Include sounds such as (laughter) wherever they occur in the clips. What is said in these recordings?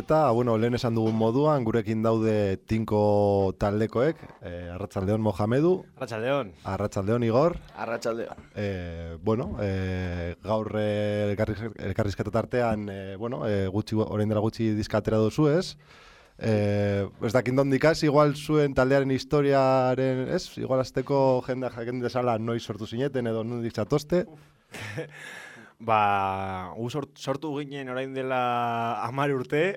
Eta, bueno, lehen esan dugun moduan, gurekin daude tinko taldekoek, eh, Arratsaldeon Mohamedu, Arratxaldeon. Arratsaldeon Igor, Arratxaldeon. eh, bueno, eh, gaur eh, elkarriz- elkarrizketa tartean, eh, bueno, eh, gutxi, orain dela gutxi diskatera duzu ez, Eh, ez dakit dondik hasi, igual zuen taldearen historiaren, ez? Igual azteko jendea jakin desala noiz sortu zineten edo nondik zatozte. (laughs) Ba, gu sort, sortu ginen orain dela (laughs) amar urte,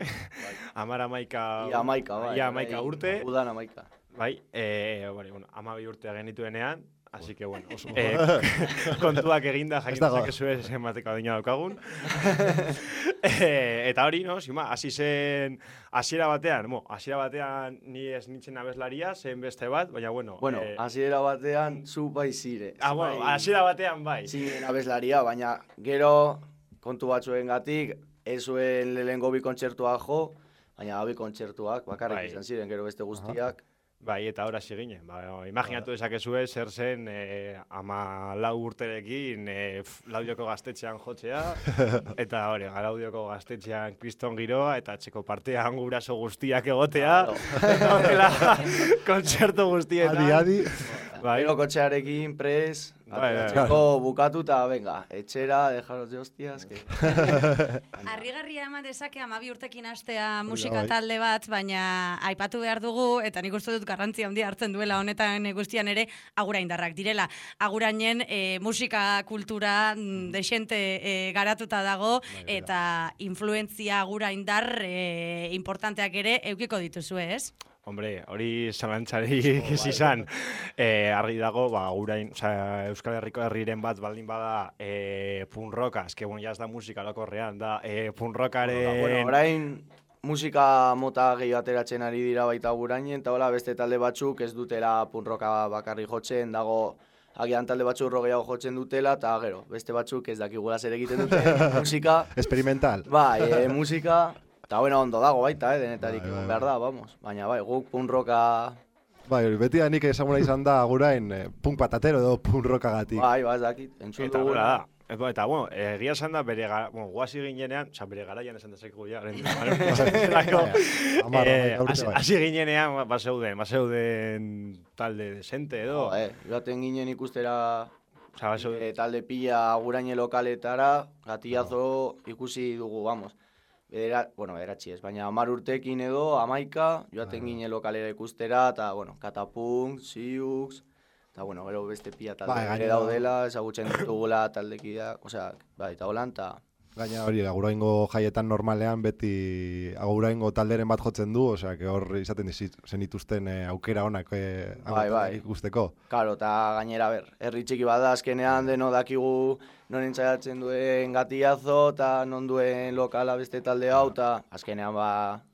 amar amaika, Ia amaika, bai. ia amaika bai, urte, Udan amaika. bai, e, bari, bueno, amabi urtea genituenean, así que, bueno, oso, e, (laughs) kontuak eginda jakin dezakezu ez zenbateko adina daukagun. (laughs) e, eta hori, no, zima, hasi zen, hasiera batean, mo, hasiera batean ni ez nintzen abeslaria, zen beste bat, baina, bueno, Bueno, eh, hasiera batean zu bai zire. ah, bueno, hasiera batean bai. Zinen abeslaria, baina gero kontu batzuen gatik, ez zuen lehengo bi kontzertuak jo, baina bi kontzertuak bakarrik Bai. izan ziren, gero beste guztiak. Bai, eta ora ginen. Ba, imaginatu dezakezue zer zen eh, ama lau urterekin eh, f- laudioko gaztetxean jotzea, (laughs) eta hori, laudioko gaztetxean kriston giroa, eta txeko partean guraso guztiak egotea, (laughs) horrela (laughs) kontzertu guztietan. Adi, adi. Bai, Gero kotxearekin pres, Bai, bai, ateratzeko bukatu eta venga, etxera, dejaros de hostias, que... (laughs) Arrigarria eman dezake amabi urtekin hastea bai. musika talde bat, baina aipatu behar dugu, eta nik uste dut garrantzia handia hartzen duela honetan guztian ere, aguraindarrak direla. Agurainen eh, musika kultura mm, desente eh, garatuta dago, eta influentzia aguraindar eh, importanteak ere eukiko dituzue, ez? Hombre, hori zalantzarik (laughs) ez izan. Eh, argi dago, ba, gurain, osea, Euskal Herriko herriren bat baldin bada eh, punk rocka, eske, bueno, ja ez da musika lokorrean, da eh, punk rockaren... Bueno, orain musika mota gehi ateratzen ari dira baita gurainen, eta hola beste talde batzuk ez dutela punroka bakarri jotzen, dago agian talde batzuk rogeiago jotzen dutela, eta gero, beste batzuk ez dakigula zer egiten dute (laughs) musika, Experimental. bai, e, musika, eta bueno, ondo dago baita, eh, denetarik Bai, bai, bai. behar da, vamos, baina bai, guk punroka, Bai, beti da nik ezaguna izan da gurain eh, punk patatero edo punk rockagatik. bai, ba, ez dakit, entzun Eta duguna. hola da. Eta, eta, bueno, egia esan da bere gara, bueno, guazi ginenean, oza, bere garaian esan dezakegu ja, orain zelako, (laughs) Hamar, eh, hasi bai. ginenean, ba, bazeuden, bazeuden talde desente edo, Jo, eh, joaten ginen ikustera oza, bazeuden, e, talde pila aguraine lokaletara, gatiazo ikusi dugu, vamos. Bedera, bueno, bederatzi ez, baina amar urtekin edo, amaika, joaten ginen lokalera ikustera, eta, bueno, Katapunk, Siux, eta, bueno, gero beste pila talde Bai, ere gainera- daudela, ezagutzen ditugula taldekideak, osea, bai, eta holan, eta, Gaina hori, aguraingo jaietan normalean beti aguraingo talderen bat jotzen du, osea, que hor izaten zenituzten eh, aukera onak eh, Bai, bai. ikusteko. Karo, eta gainera ber, herri txiki bada azkenean deno dakigu non entzaiatzen duen gatiazo eta non duen lokala beste talde hau, eta azkenean ba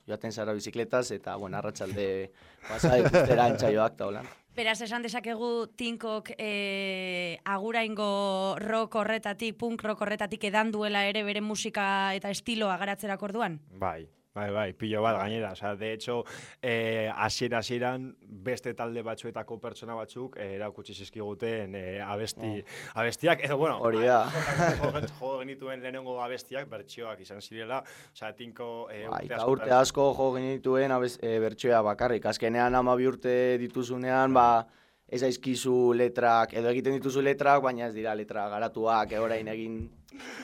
joaten zara bizikletaz eta, bueno, arratsalde pasa ikustera (laughs) entzaioak eta holan. Beraz, esan dezakegu tinkok e, aguraingo rock horretatik, punk rock horretatik edan duela ere bere musika eta estiloa garatzerak orduan? bai, bai, bai, pilo bat gainera, oza, de hecho, eh, asiera asieran beste talde batzuetako pertsona batzuk eh, erakutsi zizkiguten eh, abesti, abestiak, edo, bueno, Hori da. (laughs) jo, genituen lehenengo abestiak, bertsioak izan zirela, oza, tinko eh, Bai, urte eta askotan- urte asko jo genituen abez, e, bertsoa bakarrik. Azkenean amabi urte dituzunean, ba, ez aizkizu letrak, edo egiten dituzu letrak, baina ez dira letra garatuak, e, orain egin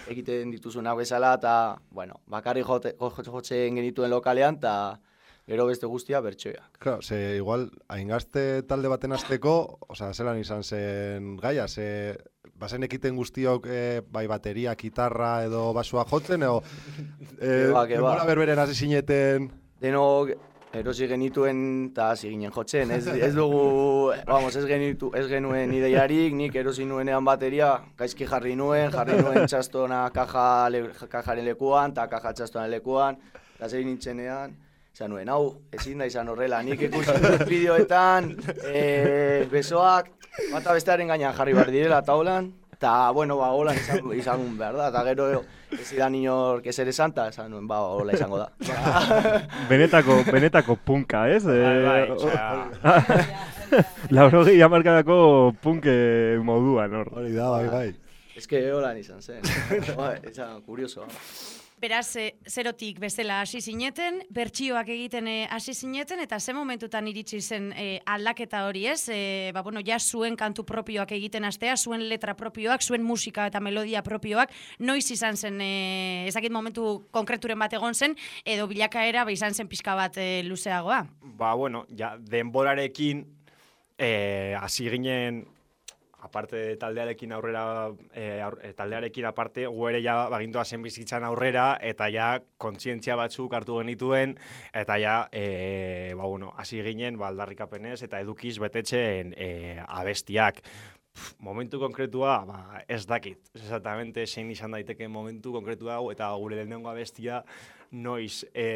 egiten dituzunak bezala, eta, bueno, bakarrik jote, jo, jo- jotzen genituen lokalean, eta gero beste guztia bertsoak. Claro, ze igual, haingazte talde baten azteko, osea, zelan izan zen gaia, ze bazen ekiten guztiok eh, bai bateria, gitarra edo basua jotzen, edo eh, keba. denbora berberen hasi zineten, Denok erosi genituen eta hasi ginen jotzen. Ez, ez dugu, vamos, ez, genitu, ez genuen ideiarik, nik erosi nuenean bateria, gaizki jarri nuen, jarri nuen txastona kaja le, kajaren lekuan, eta kaja txastona lekuan, eta zein nintzenean, Esan nuen, hau, ezin da izan horrela, nik dut (laughs) bideoetan, e, besoak, bata bestearen gainean jarri behar direla taulan, eta, bueno, ba, hola izan, izan behar da, eta gero ez idan inork ez ere santa, esan nuen, ba, hola izango da. (laughs) Benetako, benetako punka, ez? Bai, bai, Eh, osea, (laughs) Laurogei hamarkadako punke moduan, hor. hori da, bai, bai. Ez que holan izan zen. Bai, izan kurioso. Beraz, e, zerotik bezala hasi zineten, bertsioak egiten eh, hasi zineten, eta ze momentutan iritsi zen e, aldaketa hori ez? E, ba, bueno, ja zuen kantu propioak egiten astea, zuen letra propioak, zuen musika eta melodia propioak, noiz izan zen, e, ezakit momentu konkreturen bat egon zen, edo bilakaera ba, izan zen pixka bat e, luzeagoa. Ba, bueno, ja, denborarekin eh, hasi ginen aparte de taldearekin aurrera, e, aur, e, taldearekin aparte, gu ere ja bagintoa zen bizitzan aurrera, eta ja kontzientzia batzuk hartu genituen, eta ja, e, ba, bueno, hasi ginen, ba, aldarrikapenez, eta edukiz betetzen e, abestiak. Momentu konkretua, ba, ez dakit. Exactamente, zein izan daiteke momentu konkretua hau, eta gure lehenengo abestia, noiz e,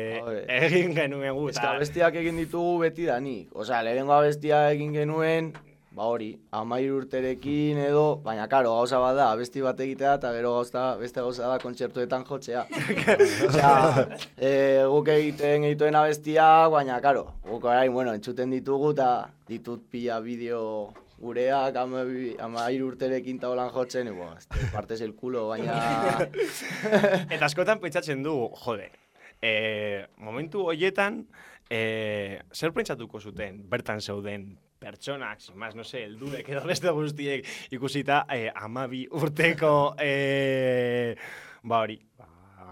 egin genuen gu. Ez que abestiak egin ditugu beti danik. Osea, lehenengo abestia egin genuen, ba hori, amair urterekin edo, baina karo, gauza bat da, abesti bat egitea, eta gero gauza, beste gauza da kontzertuetan jotzea. (laughs) Osea, e, guk egiten egituen abestiak, baina karo, guk orain, bueno, entzuten ditugu, eta ditut pila bideo gureak amabi- amair urterekin eta holan jotzen, e, bueno, este, partes el culo, baina... (laughs) Eta askotan pentsatzen du, jode, e, momentu hoietan, e, zer pentsatuko zuten, bertan zeuden pertsonak, sin más, no sé, heldudek edo beste guztiek ikusita, e, amabi urteko, e, ba hori,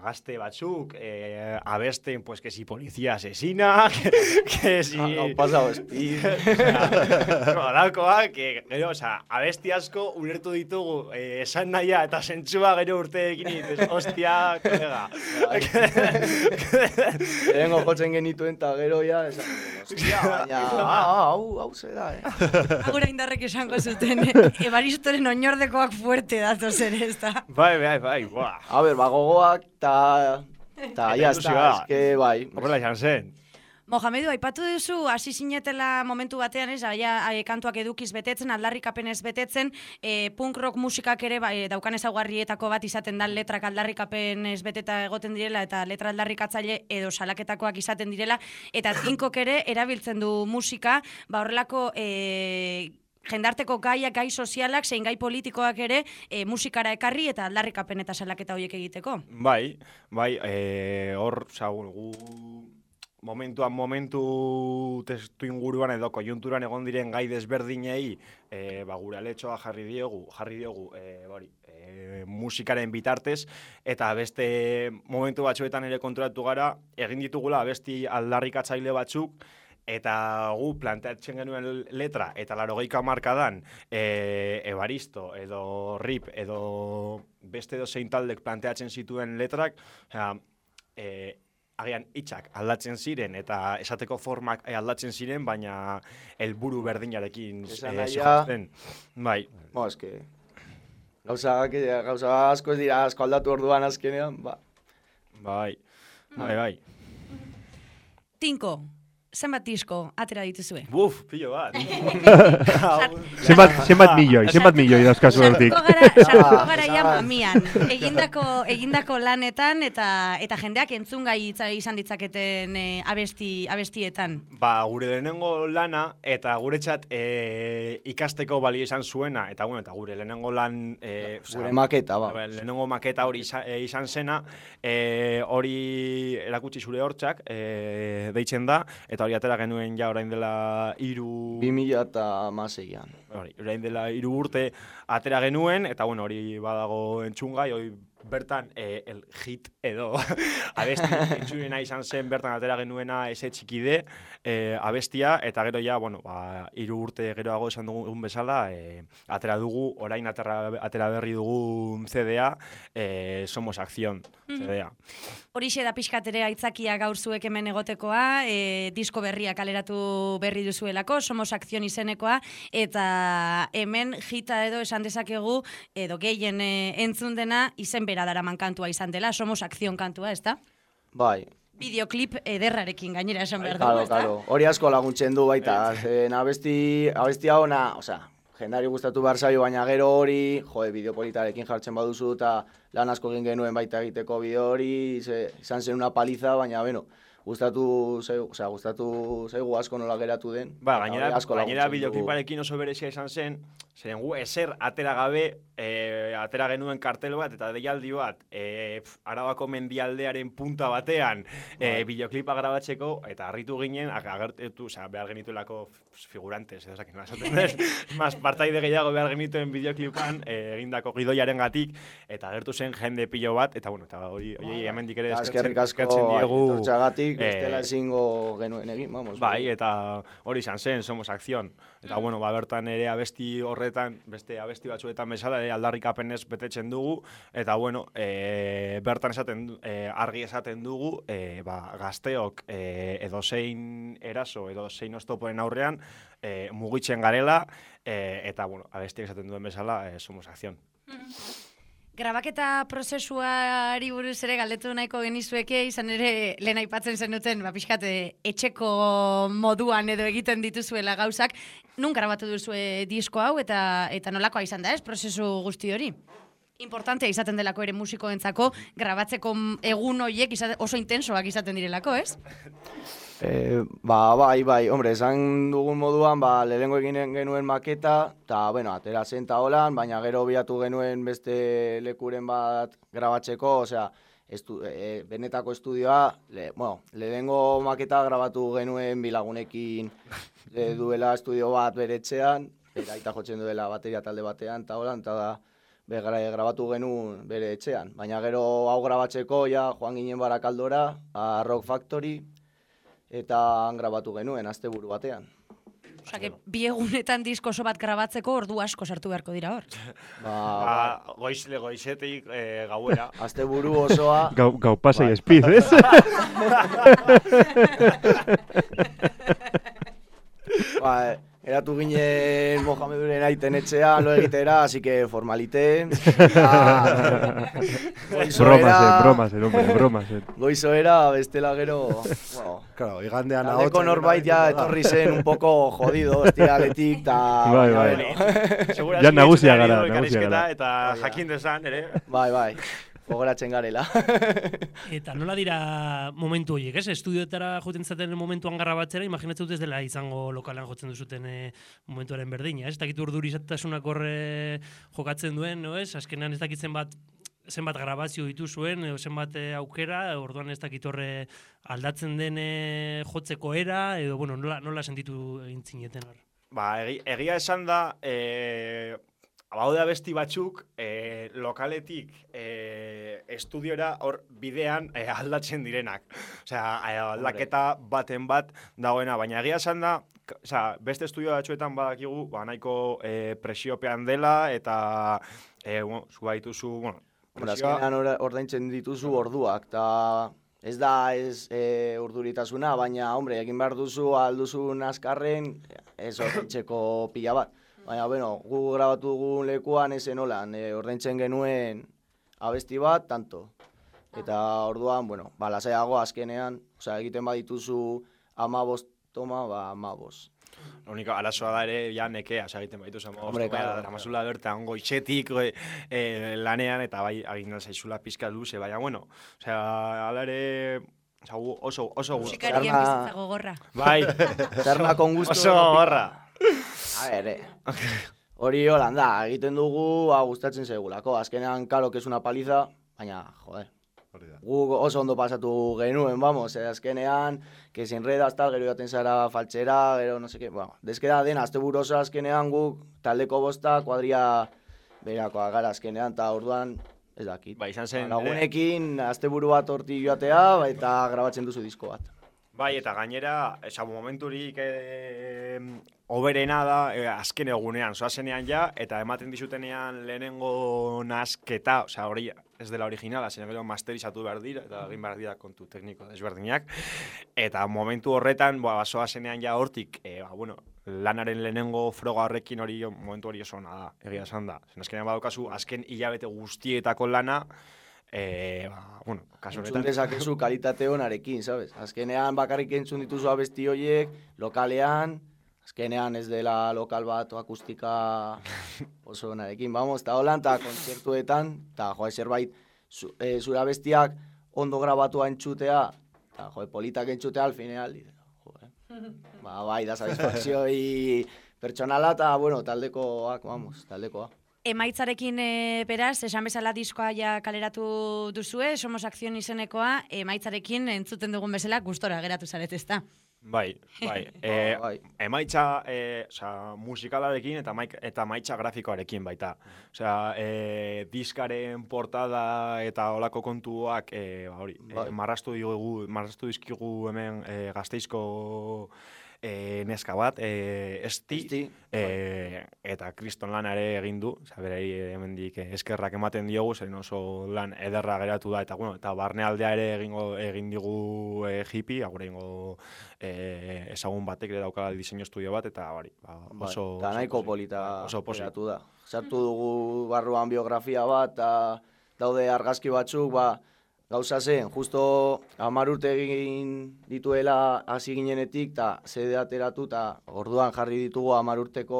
gazte batzuk, e, abesten, pues, que si policía asesina, (laughs) que, que si... Hau pasau speed. (laughs) Holakoak, que, gero, oza, abesti asko ulertu ditugu, eh, esan nahia eta zentzua gero urteekin dices, ostia, kolega. (laughs) Lehengo jotzen genituen eta gero ja, esan, hostia, baina, ah, hau, hau ze da, eh? Agura indarrek esango zuten, ebaristoren oinordekoak fuerte datoz ere, ez da? bai, bai, bai, buah. A ber, ba, gogoak, ta, ta, Eta ya está, ilusioa. eske, bai. Horrela izan zen. Mohamedu, aipatu duzu, hasi zinetela momentu batean, ez, aia, kantuak edukiz betetzen, aldarrikapenez betetzen, e, punk rock musikak ere ba, e, daukan ezaugarrietako bat izaten da letrak aldarrikapenez beteta egoten direla, eta letra aldarrikatzaile edo salaketakoak izaten direla, eta (coughs) tinkok ere erabiltzen du musika, ba horrelako... E, jendarteko gaiak, gai sozialak, zein gai politikoak ere e, musikara ekarri eta aldarrikapen eta salaketa horiek egiteko. Bai, bai, eh, hor, oza, gu, momentuan momentu testu inguruan edo kojunturan egon diren gai desberdinei e, ba, gure aletxoa jarri diogu, jarri diogu e, hori, e, musikaren bitartez eta beste momentu batzuetan ere konturatu gara egin ditugula besti aldarrikatzaile batzuk eta gu planteatzen genuen letra eta larogeika markadan e, Ebaristo edo Rip edo beste edo zein taldek planteatzen zituen letrak, osea, e, agian hitzak aldatzen ziren eta esateko formak eh, aldatzen ziren, baina helburu berdinarekin Esan eh, nahia- zihoazen. Bai, Bo, eske, gauza, gauza asko ez dira, asko aldatu orduan azkenean, ba. bai, bai, bai. Tinko, zenbat disko atera dituzue? Buf, pillo bat. (laughs) Zenbat, zenbat milioi, zenbat milioi dauzkazu hortik. Sartuko gara, sartuko gara Ah, ja mamian. Egindako, egindako lanetan eta eta jendeak entzungai izan ditzaketen eh, abesti, abestietan. Ba, gure lehenengo lana eta guretzat e, ikasteko balio izan zuena, eta bueno, eta gure lehenengo lan... E, Gure maketa, ba. Ba, lehenengo maketa hori izan, e, izan zena, e, hori erakutsi zure hortzak, e, deitzen da, eta hori atera genuen ja orain dela hiru... 2000 eta maseian. hori, orain dela hiru urte atera genuen, eta bueno, hori badago entzungai, hori bertan e, el hit edo (laughs) abesti entzunena izan zen bertan atera genuena ese txikide e, abestia, eta gero ja, bueno, ba, hiru urte geroago esan dugun bezala, e, atera dugu, orain atera, atera berri dugu CDA, e, Somos Acción, CDA. Horixe da pixkatere aitzakia gaur zuek hemen egotekoa, e, disko berria kaleratu berri duzuelako, Somos Akzion izenekoa, eta hemen jita edo esan dezakegu, edo gehien e, entzun dena, izen bera daraman kantua izan dela, Somos Akzion kantua, ez da? Bai, Videoclip ederrarekin gainera esan behar dugu, Claro, ez da? claro. Hori asko laguntzen du baita. Zen abesti, abestia ona, osea, jendari gustatu behar zaio, baina gero hori, joe, bideopolitarekin jartzen baduzu, eta lan asko egin genuen baita egiteko bideo hori, ze, izan zen una paliza, baina, bueno, gustatu zaigu, osea, gustatu zaigu asko nola geratu den. Ba, gainera, gainera bideokliparekin oso berezia izan zen, Zeren gu ezer atera gabe, e, atera genuen kartel bat eta deialdi bat, e, pf, arabako mendialdearen punta batean, e, bideoklipa grabatzeko, eta harritu ginen, ag- agertu, osea, behar genituelako figurantes, edo dut, (laughs) mas partaide gehiago behar genituen bideoklipan, e, egindako gidoiaren gatik, eta agertu zen jende pilo bat, eta bueno, eta hori, hemendik ere eskertzen, Eskerrik asko eskertzen diegu. etortxagatik, eh, bestela ezingo genuen egin, vamos. Bai, eta hori izan zen, somos acción. Eta, bueno, ba, bertan ere abesti horretan, beste abesti batzuetan bezala, ere aldarrikapenez betetzen dugu, eta, bueno, e, bertan esaten, e, argi esaten dugu, e, ba, gazteok e, edo zein eraso, edo zein oztopoen aurrean, e, mugitzen garela, e, eta, bueno, abestiak esaten duen bezala, e, somos acción. Grabaketa prozesuari buruz ere galdetu nahiko genizueke, izan ere lehen aipatzen zenuten, ba, pixkat, eh, etxeko moduan edo egiten dituzuela gauzak. Nun grabatu duzue disko hau eta eta nolakoa izan da, ez, prozesu guzti hori? Importantea izaten delako ere musikoentzako, grabatzeko egun horiek oso intensoak izaten direlako, ez? (laughs) E, ba, bai, bai, hombre, esan dugun moduan, ba, lehengo egin genuen maketa, eta, bueno, atera zen ta holan, baina gero biatu genuen beste lekuren bat grabatzeko, osea, estu, e, benetako estudioa, le, bueno, lehengo maketa grabatu genuen bilagunekin e, duela estudio bat beretzean, bera aita jotzen duela bateria talde batean, eta holan, eta da, be, gra- grabatu genuen bere etxean. Baina gero hau grabatzeko, ja, joan ginen barakaldora, a Rock Factory, eta han grabatu genuen, asteburu batean. Osea, que bi egunetan disko oso bat grabatzeko ordu asko sartu beharko dira hor. (laughs) Ba, Ba, goizle, goizetik e, gauera. (laughs) asteburu osoa, Gau, gau pasai espiz, ez? ba, (laughs) eratu ginen Mohameduren aiten etxean, lo egitera, así que formalite. (laughs) Ah, bromasen, bromasen, hombre, bromasen. Goizo era, bestela gero, bueno, Claro, igandean Taldeko ahotsak norbait ja egin etorri zen un poco jodido, estiraletik, eta... (laughs) Bai, bai. Ja nagusia gara, (laughs) nagusia gara. Eta jakin desan, ere. Bai, bai, gogoratzen garela. (laughs) Eta nola dira momentu horiek, ez? Estudioetara joten zaten momentuan grabatzera, imaginatzen dut ez dela izango lokalean jotzen duzuten e, momentuaren berdina, ez? Dakit urdurizatasunak horre jokatzen duen, no ez? Azkenean ez dakit zenbat zenbat grabazio dituzuen, edo zenbat eh, aukera, orduan ez dakit horre aldatzen den eh, jotzeko era, edo, bueno, nola, nola sentitu egin zineten hor. Ba, egi, egia esan da, e, baude abesti batzuk, e, lokaletik e, estudiora hor bidean e, aldatzen direnak. Osea, aldaketa baten bat dagoena, baina egia esan da, osea, beste estudio batzuetan badakigu, ba, nahiko e, presiopean dela, eta e, bueno, zu baituzu, bueno, presioa- ordaintzen dituzu orduak, eta ez da ez e, urduritasuna, baina, hombre, egin behar duzu alduzun azkarren, ez ordaintzeko (coughs) pila bat. Baina, bueno, gu grabatu dugun lekuan ezen holan, e, ordaintzen genuen abesti bat, tanto. Eta orduan, bueno, ba, lasaiago azkenean, osea, egiten badituzu amabost toma, ba, amabost. Lo único, arazoa da ere, ja nekea, osea, egiten baitu zen, Hombre, claro, dramazula bertan goitzetik e, e, lanean, eta bai, agindan zaizula pizka luze, baina, bueno, osea, ala ere, osea, gu oso, oso, gu- Musikarien Zarma- bizitza gogorra. bai, Terna con gusto. oso gorra. A ver, eh. Hori holan da, egiten dugu, ba, gustatzen segulako. Azkenean, que es una paliza, baina, joder, gu oso ondo pasatu genuen, vamos, eh, azkenean, que se enredas tal, gero jaten zara faltxera, gero no seke, bueno, deskera den, azte oso azkenean guk, taldeko bosta, kuadria berakoa gara azkenean, eta orduan, ez dakit. Ba, izan zen, Ba, Lagunekin, asteburu bat horti joatea, ba, eta grabatzen duzu disko bat. Bai, eta gainera, esa momenturik eh, oberena da eh, azken egunean, zoazenean ja, eta ematen dizutenean lehenengo nasketa, osea, hori ez dela originala, zen gero masterizatu behar dira, eta egin behar dira kontu tekniko desberdinak. Eta momentu horretan, ba, zoazenean ja hortik, eh, ba, bueno, lanaren lehenengo froga horrekin hori momentu hori oso da, egia esan da. Zen azkenean badaukazu, azken hilabete guztietako lana, eh, ba, bueno, kasu Entzun honetan. dezakezu kalitate honarekin, sabes? Azkenean bakarrik entzun dituzu abesti horiek, lokalean, azkenean ez dela lokal bat o akustika oso honarekin, vamos, eta holan, eta kontzertuetan, eta joe, zerbait, zu, e, zure abestiak ondo grabatua entzutea, eta joe, politak entzutea al fineal, dice, joe, ba, bai, da satisfakzioi pertsonala eta, bueno, taldekoak, vamos, taldekoa. Emaitzarekin e, beraz, esan bezala diskoa ja kaleratu duzue, somos akzion izenekoa, emaitzarekin entzuten dugun bezala gustora geratu zaret ezta. Bai, bai. (laughs) e, bai. emaitza, e, osea, musikalarekin eta maik, eta maitza grafikoarekin baita. Osea, e, diskaren portada eta olako kontuak, e, ba, hori, Bai. e, marrastu digugu, marrastu dizkigu hemen e, gazteizko e, neska bat, e, esti, Esti, e, eta kriston lana ere egin du, berari hemendik eskerrak ematen diogu, zen oso lan ederra geratu da, eta bueno, eta barnealdea ere egingo egin digu e, hippie, agure egingo e, ezagun batek ere daukala diseinu estudio bat, eta hori, ba, bai, oso... eta oso nahiko polita Oso pozik. geratu da. Sartu dugu barruan biografia bat, eta daude argazki batzuk, ba, gauza zen, justo hamar urte egin dituela hasi ginenetik, eta zede ateratu, eta orduan jarri ditugu hamar urteko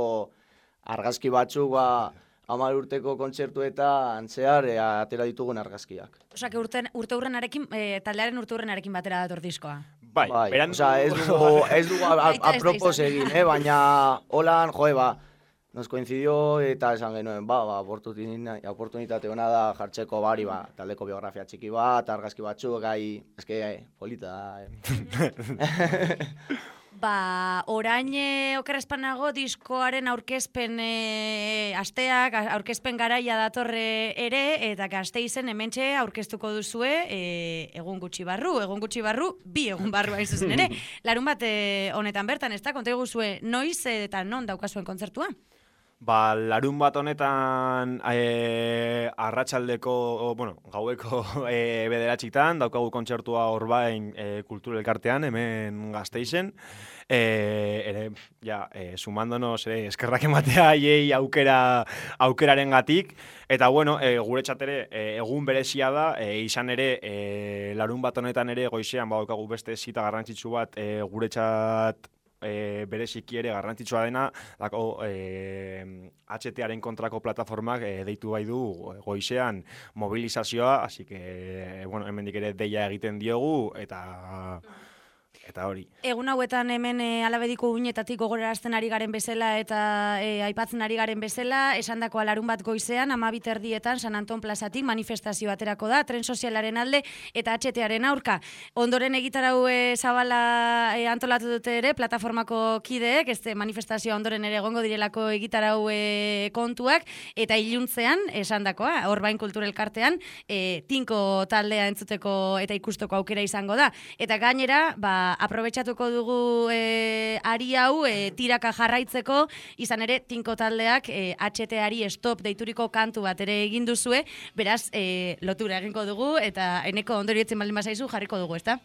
argazki batzuk, ba, hamar urteko kontzertuetan zehar e, atera ditugun argazkiak. Osea, que urten, urte hurrenarekin, e, taldearen urte hurrenarekin batera dator diskoa. Bai, bai, beran... osea, ez dugu, ez dugu (laughs) a- a- apropos egin, eh? baina holan, joe, ba, nos coincidió eta esan genuen, ba, ba, oportunitate hona da jartzeko bari, ba, taldeko biografia txiki bat, argazki batzuk, gai, eske, eh, polita (laughs) eh. Ba, orain e, okerrezpanago diskoaren aurkezpen e, asteak, aurkezpen garaia datorre ere, eta gazteizen hementxe aurkeztuko duzue e, egun gutxi barru, egun gutxi barru, bi egun barru hain zuzen ere. (laughs) Larun bat honetan bertan, ez da, konta guzue, noiz eta non daukazuen kontzertua? Ba, larun bat honetan e, arratsaldeko, bueno, gaueko (laughs) e, bederatxitan, daukagu kontzertua horbain e, kultur elkartean, hemen gazteizen. E, ere, ja, e, sumándonos, e, eskerrak ematea haiei aukera, aukeraren gatik. Eta, bueno, e, gure txatere, e, egun berezia da, e, izan ere, e, larun bat honetan ere, goizean, badaukagu beste zita garrantzitsu bat, e, gure txat e, bereziki ere garrantzitsua dena, dako e, HTaren kontrako plataformak e, deitu bai du goizean mobilizazioa, así que, bueno, hemendik ere deia egiten diogu, eta eta hori. Egun hauetan hemen e, alabediko uinetatik gogorarazten ari garen bezala eta e, aipatzen ari garen bezala, esandako alarun bat goizean, amabit erdietan San Anton plazatik manifestazio aterako da, tren sozialaren alde eta HTaren aurka. Ondoren egitarau e, zabala e, antolatu dute ere, plataformako kideek, ez manifestazioa ondoren ere egongo direlako egitarau e, kontuak, eta iluntzean, esandakoa, orbain kulturelkartean, e, tinko taldea entzuteko eta ikusteko aukera izango da. Eta gainera, ba, aprobetxatuko dugu e, ari hau e, tiraka jarraitzeko, izan ere, tinko taldeak e, HT-ari stop deituriko kantu bat ere egin duzue, beraz, e, lotura egingo dugu, eta eneko ondorietzen baldin bazaizu jarriko dugu, ezta?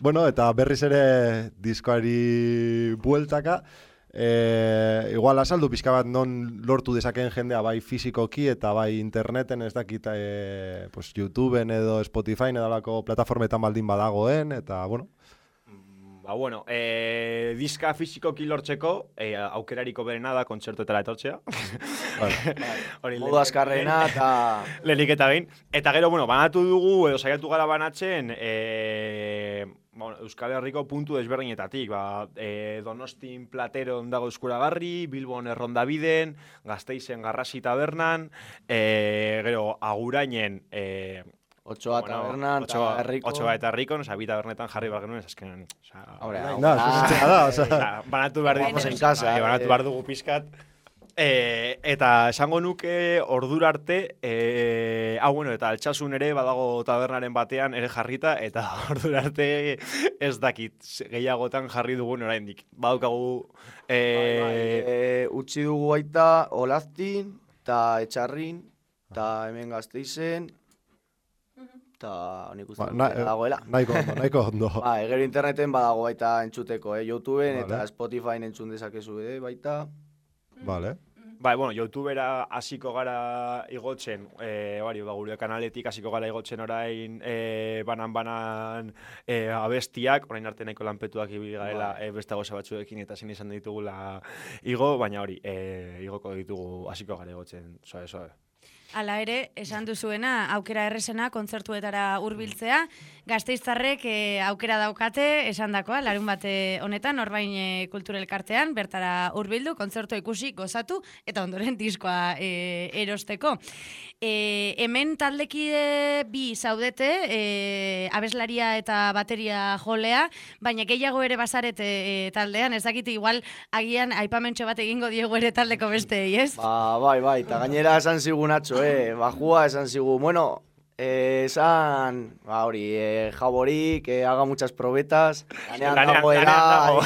Bueno, eta berriz ere diskoari bueltaka, e, igual azaldu pixka bat non lortu dezakeen jendea bai fizikoki eta bai interneten ez dakit e, pues, YouTubeen edo Spotify edo alako plataformetan baldin badagoen, eta bueno, Ba, bueno, e, diska fizikoki lortzeko, e, aukerariko berena da kontzertuetara etortzea. Vale. (laughs) Hori Modu azkarrena eta... (laughs) Lehenik eta behin. Eta gero, bueno, banatu dugu, edo saiatu gara banatzen, e, bueno, Euskal Herriko puntu desberdinetatik. Ba, e, Donostin Plateron dago eskuragarri, Bilbon Errondabiden, Gasteizen Garrasi Tabernan, e, gero Agurainen... E, Otsoa tabernan, eta Otsoa, herriko. Otsoa eta herrikon, oza, bi tabernetan jarri behar genuen. Oza, Hombre, hau da, da. zuzentzea da, oza. Oza, banatu behar Vamos dugu, en casa, bai, banatu behar dugu pizkat. E, eta esango nuke ordura arte, e, hau bueno, eta altxasun ere badago tabernaren batean ere jarrita, eta (laughs) ordura arte ez dakit gehiagotan jarri dugun oraindik. Badaukagu... E, Bai, bai, e, utzi dugu baita Olaztin, eta Etxarrin, eta hemen Gasteizen, eta nik uste Ba, na, dagoela. nahiko ondo, nahiko ondo. (laughs) Ba, gero interneten badago baita entzuteko, eh? Youtubeen eta Vale. Spotifyn entzun dezakezu ere baita. Vale. Bai, bueno, YouTubera hasiko gara igotzen, eh, bari, ba, gure kanaletik hasiko gara igotzen orain eh, banan-banan eh, abestiak, orain arte nahiko lanpetuak ibili garela eh, beste gauza batzuekin eta zin izan ditugula igo, baina hori, eh, igoko ditugu hasiko gara igotzen, soe, soe. Hala ere, esan duzuena, aukera errezena kontzertuetara hurbiltzea, gazteiztarrek eh, aukera daukate, esan dakoa, larun bate honetan, orbain e, kulturelkartean, bertara hurbildu, kontzertua ikusi, gozatu, eta ondoren diskoa eh, erosteko. E, hemen taldekide bi zaudete, e, abeslaria eta bateria jolea, baina gehiago ere bazarete e, taldean, ez dakit igual agian aipamentxo bat egingo diegu ere taldeko besteei, ez? Ba, bai, bai, eta gainera esan zigun atxo, eh? Bajua esan zigun, bueno, eh, esan, ba, hori, eh, jaborik, eh, haga muchas probetas, lanean dagoela,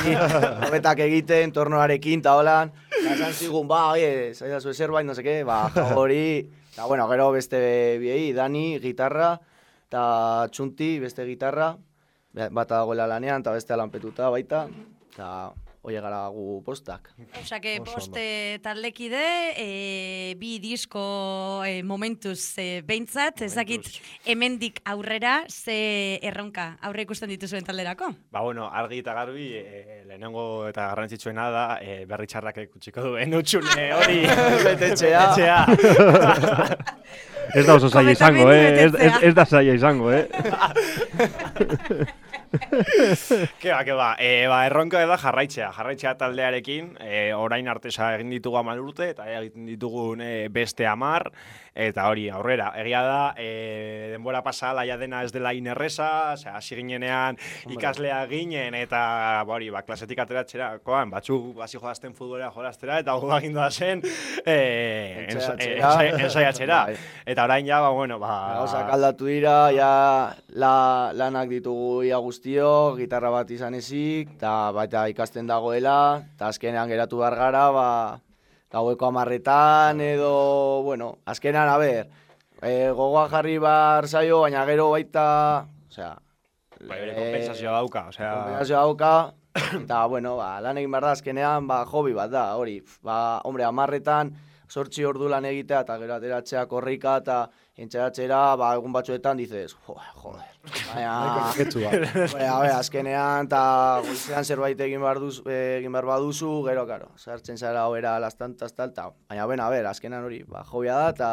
probetak egiten, tornoarekin, eta holan, esan zigun, ba, oie, zaidazu zerbait, no seke, ba, jabori, eta bueno, gero beste biei, Dani, gitarra, eta Txunti, beste gitarra, bata dagoela lanean, eta beste lanpetuta baita, eta oie gara gu postak. Osa que Oso boste taldekide, e, bi disko e, momentuz e, behintzat, ez dakit hemendik aurrera ze erronka aurre ikusten dituzuen talderako. Ba, bueno, argi eta garbi, e, lehenengo eta garrantzitsuena da, e, berri txarrak ikutsiko duen utxune hori. (laughs) Betetxea. Betetxea. Ez da oso zaila izango, eh? Ez, ez, ez da zaila izango, eh? (laughs) (laughs) Ke ba, ke ba, e, ba, erronka da jarraitzea, jarraitzea taldearekin, e, orain artesa egin ditugu amar urte, eta egiten ditugun e, beste amar, eta hori, aurrera, egia da, e, denbora pasa laia dena ez dela inerreza, osea, hasi ginenean ikaslea ginen, eta ba, hori, ba, klasetik ateratzerakoan, batzuk hasi jolazten futbolera jolaztera, eta egin da zen, e, ensa- e, Ensaiatzera. ensa- ensaiatzera. Eta orain ja, ba, bueno, ba... Gauzak aldatu dira, ja la, lanak ditugu ia guztio, gitarra bat izan ezik, eta baita ikasten dagoela, eta azkenean geratu behar gara, ba, gaueko amarretan edo, bueno, azkenean, a ber, e, gogoa jarri behar zaio, baina gero baita, osea, Bai, bere kompensazioa dauka, osea... Kombinazioa dauka, eta, bueno, ba, lan egin behar da, azkenean, ba, hobi bat da, hori, ba, hombre, amarretan, sortzi ordu lan egitea, eta gero ateratzea korrika, eta entxeratzera, ba, egun batzuetan, dizez, joder, joder, baina, Neketsua. Hombre, a ber, azkenean, eta goizean zerbait egin behar, duz, eh, egin behar baduzu, gero, karo, sartzen zara hobera las tantas, tal, tal, baina, ben, a ber, azkenean hori, ba, hobia da, eta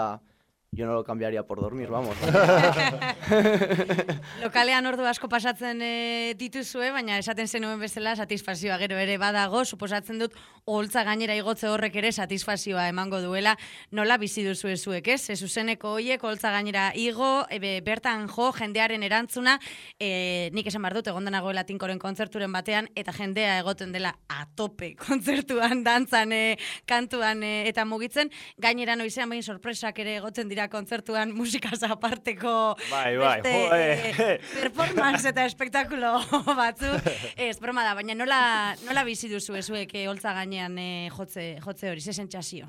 yo no lo cambiaría por dormir, vamos. (laughs) Lokalean ordu asko pasatzen e, dituzue, baina esaten zenuen bezala satisfazioa. Gero ere badago, suposatzen dut oholtza gainera igotze horrek ere satisfazioa emango duela, nola bizi duzue zuek, ez? Ez zuzeneko hoiek oholtza gainera igo, ebe, bertan jo, jendearen erantzuna, e, nik esan behar dut, egon nagoela tinkoren kontzerturen batean, eta jendea egoten dela atope kontzertuan, dantzan, e, kantuan e, eta mugitzen, gainera noizean behin sorpresak ere egoten dira dira kontzertuan musikaz aparteko Bai, bai, beste jo, eh, eh. performance eta espektakulo (laughs) batzuk. Ez, broma da, baina nola, nola bizi duzu ezuek eh, holtza gainean eh, jotze, jotze hori, ze sentsazio?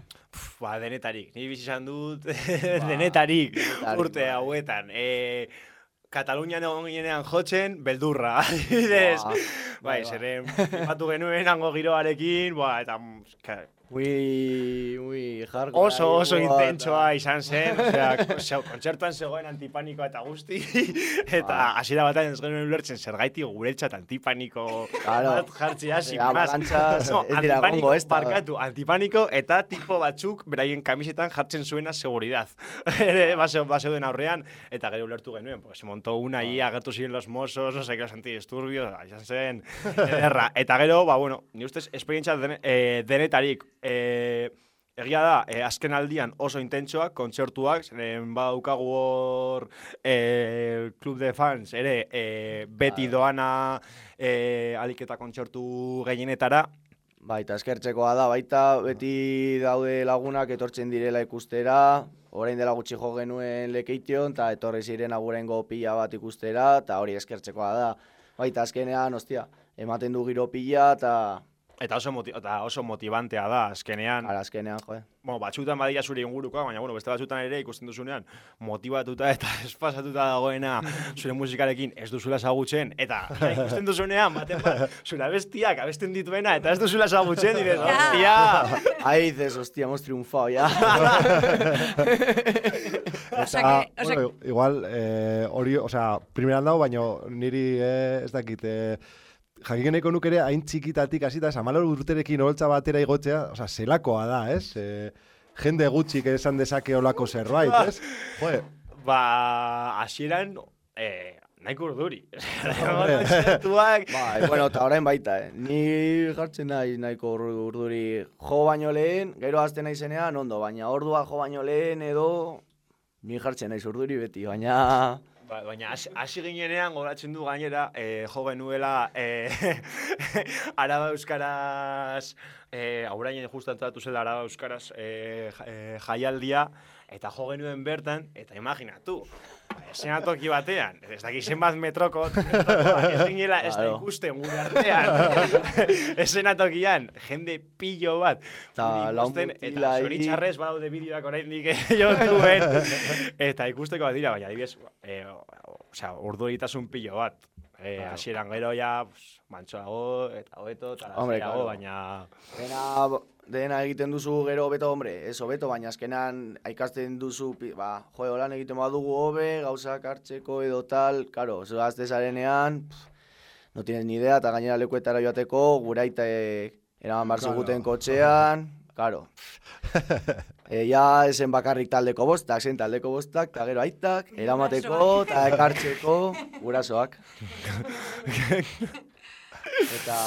Ba, denetarik. Ni bizi izan dut (laughs) denetarik urte bai. hauetan. E, Katalunian egon ginean jotzen, beldurra. (laughs) Adibidez. Ba, bai, bai, bai. zeren, batu genuen hango giroarekin, ba, eta Muy, muy hardcore. oso, oso intentsoa izan zen, osea, (laughs) osea, kontzertuan zegoen antipanikoa eta guzti, (laughs) eta hasiera batean ez genuen ulertzen zergaiti guretzat antipaniko Claro. bat jartzea, sin Ja, más. balantzaz No, ez dira antipaniko, ez barkatu, antipaniko eta tipo batzuk beraien kamisetan jartzen zuena seguridad. (laughs) Ere, base, base duen aurrean, eta gero ulertu genuen, pues, montó una ahí, agertu ziren los mozos, no sé qué, los antidisturbios, izan zen, ederra. Eta gero, ba, bueno, ni ustez, esperientzia den, eh, denetarik, eh, Egia da, eh, azken aldian oso intentsoak, kontzertuak, zeren badaukagu hor eh, klub de fans, ere, eh, beti doana eh, alik eta kontzertu gehienetara, Baita, eskertzekoa da, baita beti daude lagunak etortzen direla ikustera, orain dela gutxi jo genuen lekeition, eta etorri ziren agurengo pila bat ikustera, eta hori eskertzekoa da. Baita, azkenean, ostia, ematen du giro pila, eta eta oso, moti eta oso motibantea da, azkenean. ara azkenean, jo, eh. Bueno, batzutan badira zure ingurukoa, baina bueno, beste batzutan ere ikusten duzunean motivatuta eta (laughs) espasatuta dagoena zure musikarekin ez duzula ezagutzen eta ja, ikusten duzunean baten bat zure abestiak abesten dituena eta ez duzula ezagutzen dire, hostia! Ahí dices, hostia, hemos triunfado ya. (laughs) Eta, que- osea bueno, igual, eh, hori, osea, primeran dago, baino niri eh, ez dakit, eh, jakin nahiko nuke ere hain txikitatik hasita ez amalor urterekin holtza batera igotzea, osea, zelakoa da, ez? Eh, jende gutxik esan dezake olako zerbait, ez? (laughs) Joe, Ba, hasieran eh, nahiko urduri. (laughs) (laughs) Bai, bueno, eta orain baita, eh. Ni jartzen nahi nahiko ur- urduri jo baino lehen, gero azten naizenean ondo, baina ordua jo baino lehen edo ni jartzen naiz urduri beti, baina Ba, baina hasi- ginenean goratzen du gainera eh, jo genuela eh, (laughs) Araba Euskaraz eh, aurainen justu antolatu zela Araba Euskaraz eh, ja- eh, jaialdia eta jo genuen bertan eta imaginatu Esenatoki batean, ez dakit zenbat metroko, metrokoak, ez ginela ez da ikusten gure artean. (laughs) Esenatokian, jende pillo bat. Ta ikusten, eta zoritxarrez badaude bideoak oraindik (laughs) YouTubeen. eta ikusteko bat dira, baina adibidez, eh, o- o- osea, urduritasun pillo bat. Eh, Claro. hasieran gero ja, pues, mantsoago eta hobeto eta claro. baina dena, dena egiten duzu gero hobeto, hombre, ez hobeto, baina azkenan ikasten duzu, ba, jo, holan egiten badugu hobe, gauzak hartzeko edo tal, karo, zu gazte zarenean, no tienes ni idea, eta gainera lekuetara joateko, eh, eraman bar Claro. ziguten kotxean, karo. (laughs) E, ja, esen bakarrik taldeko bostak, zen taldeko bostak, eta gero aitak, eramateko, eta ekartzeko, (laughs) gurasoak. (laughs) (laughs) eta,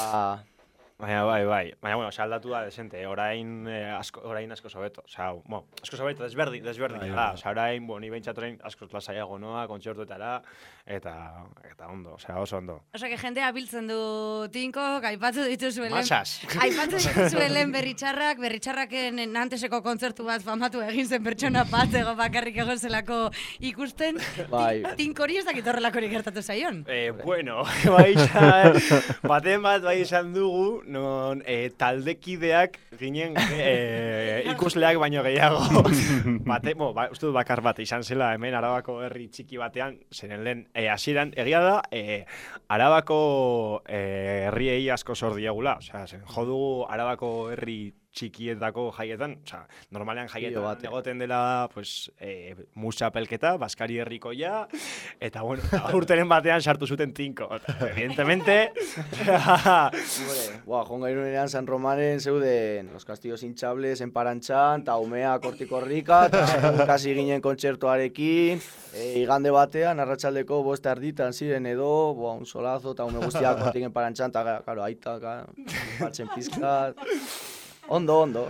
Baina, bai, bai. Baina, bueno, osea, aldatu da desente. eh, Orain, eh, asko, orain asko sobeto. Osea, bueno, asko sobeto, desberdin, desberdin. Bai, da. bai. Osea, orain, bueno, ni behintzat orain asko lasaiago noa, kontzertuetara, eta, eta ondo, osea, oso ondo. Osea, que jendea biltzen du tinko, aipatu dituzuelen. Masas. Aipatu dituzuelen berritxarrak, berritxarraken nanteseko kontzertu bat famatu egin zen pertsona bat, ego bakarrik egon zelako ikusten. Bai. Tin- Tinkori ez dakit horrelakorik gertatu zaion. Eh, bueno, (laughs) bai izan, baten bat bai izan dugu, non eh, taldekideak ginen eh, (laughs) ikusleak baino gehiago. (laughs) Bate, bo, ba, uste dut bakar bat izan zela hemen Arabako herri txiki batean, zeren lehen eh, hasieran egia da, eh, Arabako eh, herriei asko zor diegula. Osea, zen, jo dugu Arabako herri txikietako jaietan, osea, normalean jaietan bat, eh. egoten dela, pues, eh, musa pelketa, Baskari herrikoia, eta bueno, urteren batean sartu zuten tinko. Evidentemente, Hombre, Buah, joan gairunean San Romanen zeuden Los Castillos Hinchables, en Parantxan, eta umea kortikorrika, eta segun kasi ginen kontzertuarekin, e, igande batean, arratsaldeko bost erditan ziren edo, buah, un solazo, eta ume guztiak kortik en Parantxan, eta, karo, aita, karo, batzen pizkat. Ondo, ondo,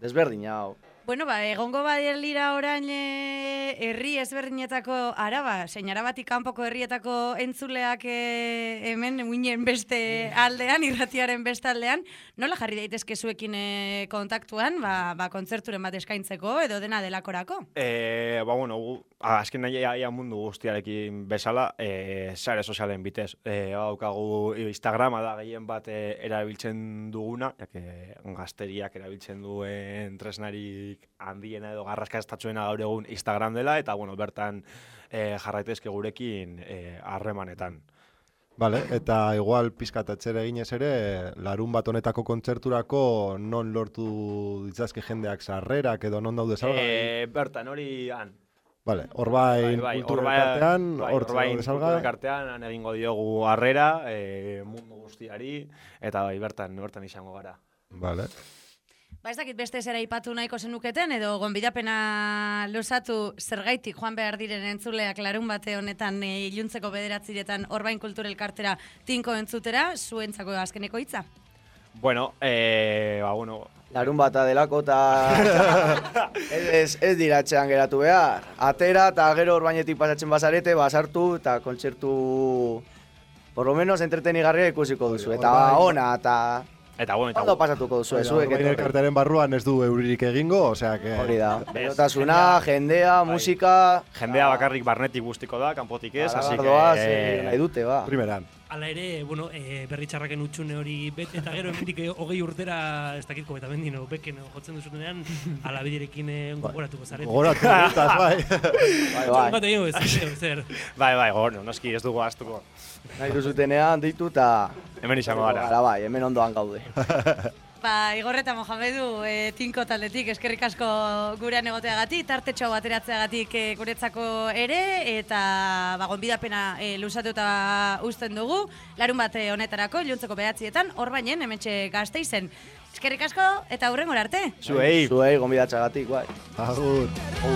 desberdin hau. Bueno, ba, egongo badira orain e, herri ezberdinetako araba, zein arabatik kanpoko herrietako entzuleak e, hemen uinen beste aldean, irratiaren beste aldean, nola jarri daitezke zuekin e, kontaktuan, ba, ba, kontzerturen bat eskaintzeko edo dena delakorako? E, ba, bueno, gu, azken nahi ia mundu guztiarekin bezala, e, sare sozialen bitez. E, daukagu Instagrama da gehien bat e, erabiltzen duguna, jake gazteriak erabiltzen duen tresnarik handiena edo garraska estatzuena gaur egun Instagram dela, eta bueno, bertan e, jarraitezke gurekin e, harremanetan. Vale, eta igual pizkat etxera eginez ere, larun bat honetako kontzerturako non lortu ditzazke jendeak sarrerak edo non daude salgai. E, bertan hori han. Vale, orbain kultura Orbain- elkartean, bai, Orbain daude kultura salgai. elkartean han egingo diogu harrera, e, mundu guztiari, eta bai, bertan, bertan izango gara. Vale. Ba ez dakit beste zera ipatu nahiko zenuketen, edo gonbidapena luzatu zergaitik joan behar diren entzuleak larun bate honetan e, iluntzeko bederatziretan orbain kulturel kartera tinko entzutera, zuentzako azkeneko hitza. Bueno, e, ba, bueno, Larun bata delako eta (laughs) ez, ez, dira etxean geratu behar. Atera eta gero orbainetik pasatzen bazarete, basartu eta kontzertu por lo menos entretenigarria ikusiko duzu. Eta ona, eta eta bueno, eta ondo pasatuko duzu, zuek Orbain etorri. elkartearen barruan ez du euririk egingo, osea que... Hori da. Berotasuna, jendea, Bai. musika... jendea bakarrik barnetik guztiko da, kanpotik ez, así que... Nahi dute, ba. Primeran. Hala ere, bueno, e, berri txarraken utxune hori bet, eta gero hemendik eh, hogei urtera ez dakit eta mendino, beken eh, jotzen duzunean, ala biderekin eh, gogoratuko zarete. Gogoratu (laughs) gutaz, bai. Bai, bai. ez, zer. Bai, bai, gor, noski ez dugu astuko. Nahi duzutenean ditu eta... Hemen izango gara. Gara bai, hemen ondoan gaude. (laughs) Ba, Igor eta Mohamedu, e, tinko taldetik, eskerrik asko gurean egoteagatik, tartetxo bateratzeagatik e, guretzako ere, eta ba, gonbidapena e, luzatuta uzten dugu, larun bat eh, honetarako, iluntzeko behatzietan, hor bainen, hementxe gazteizen. Eskerrik asko, eta hurrengora arte. Zuei, Zuei, gombidatxagatik, bai. Agur. Con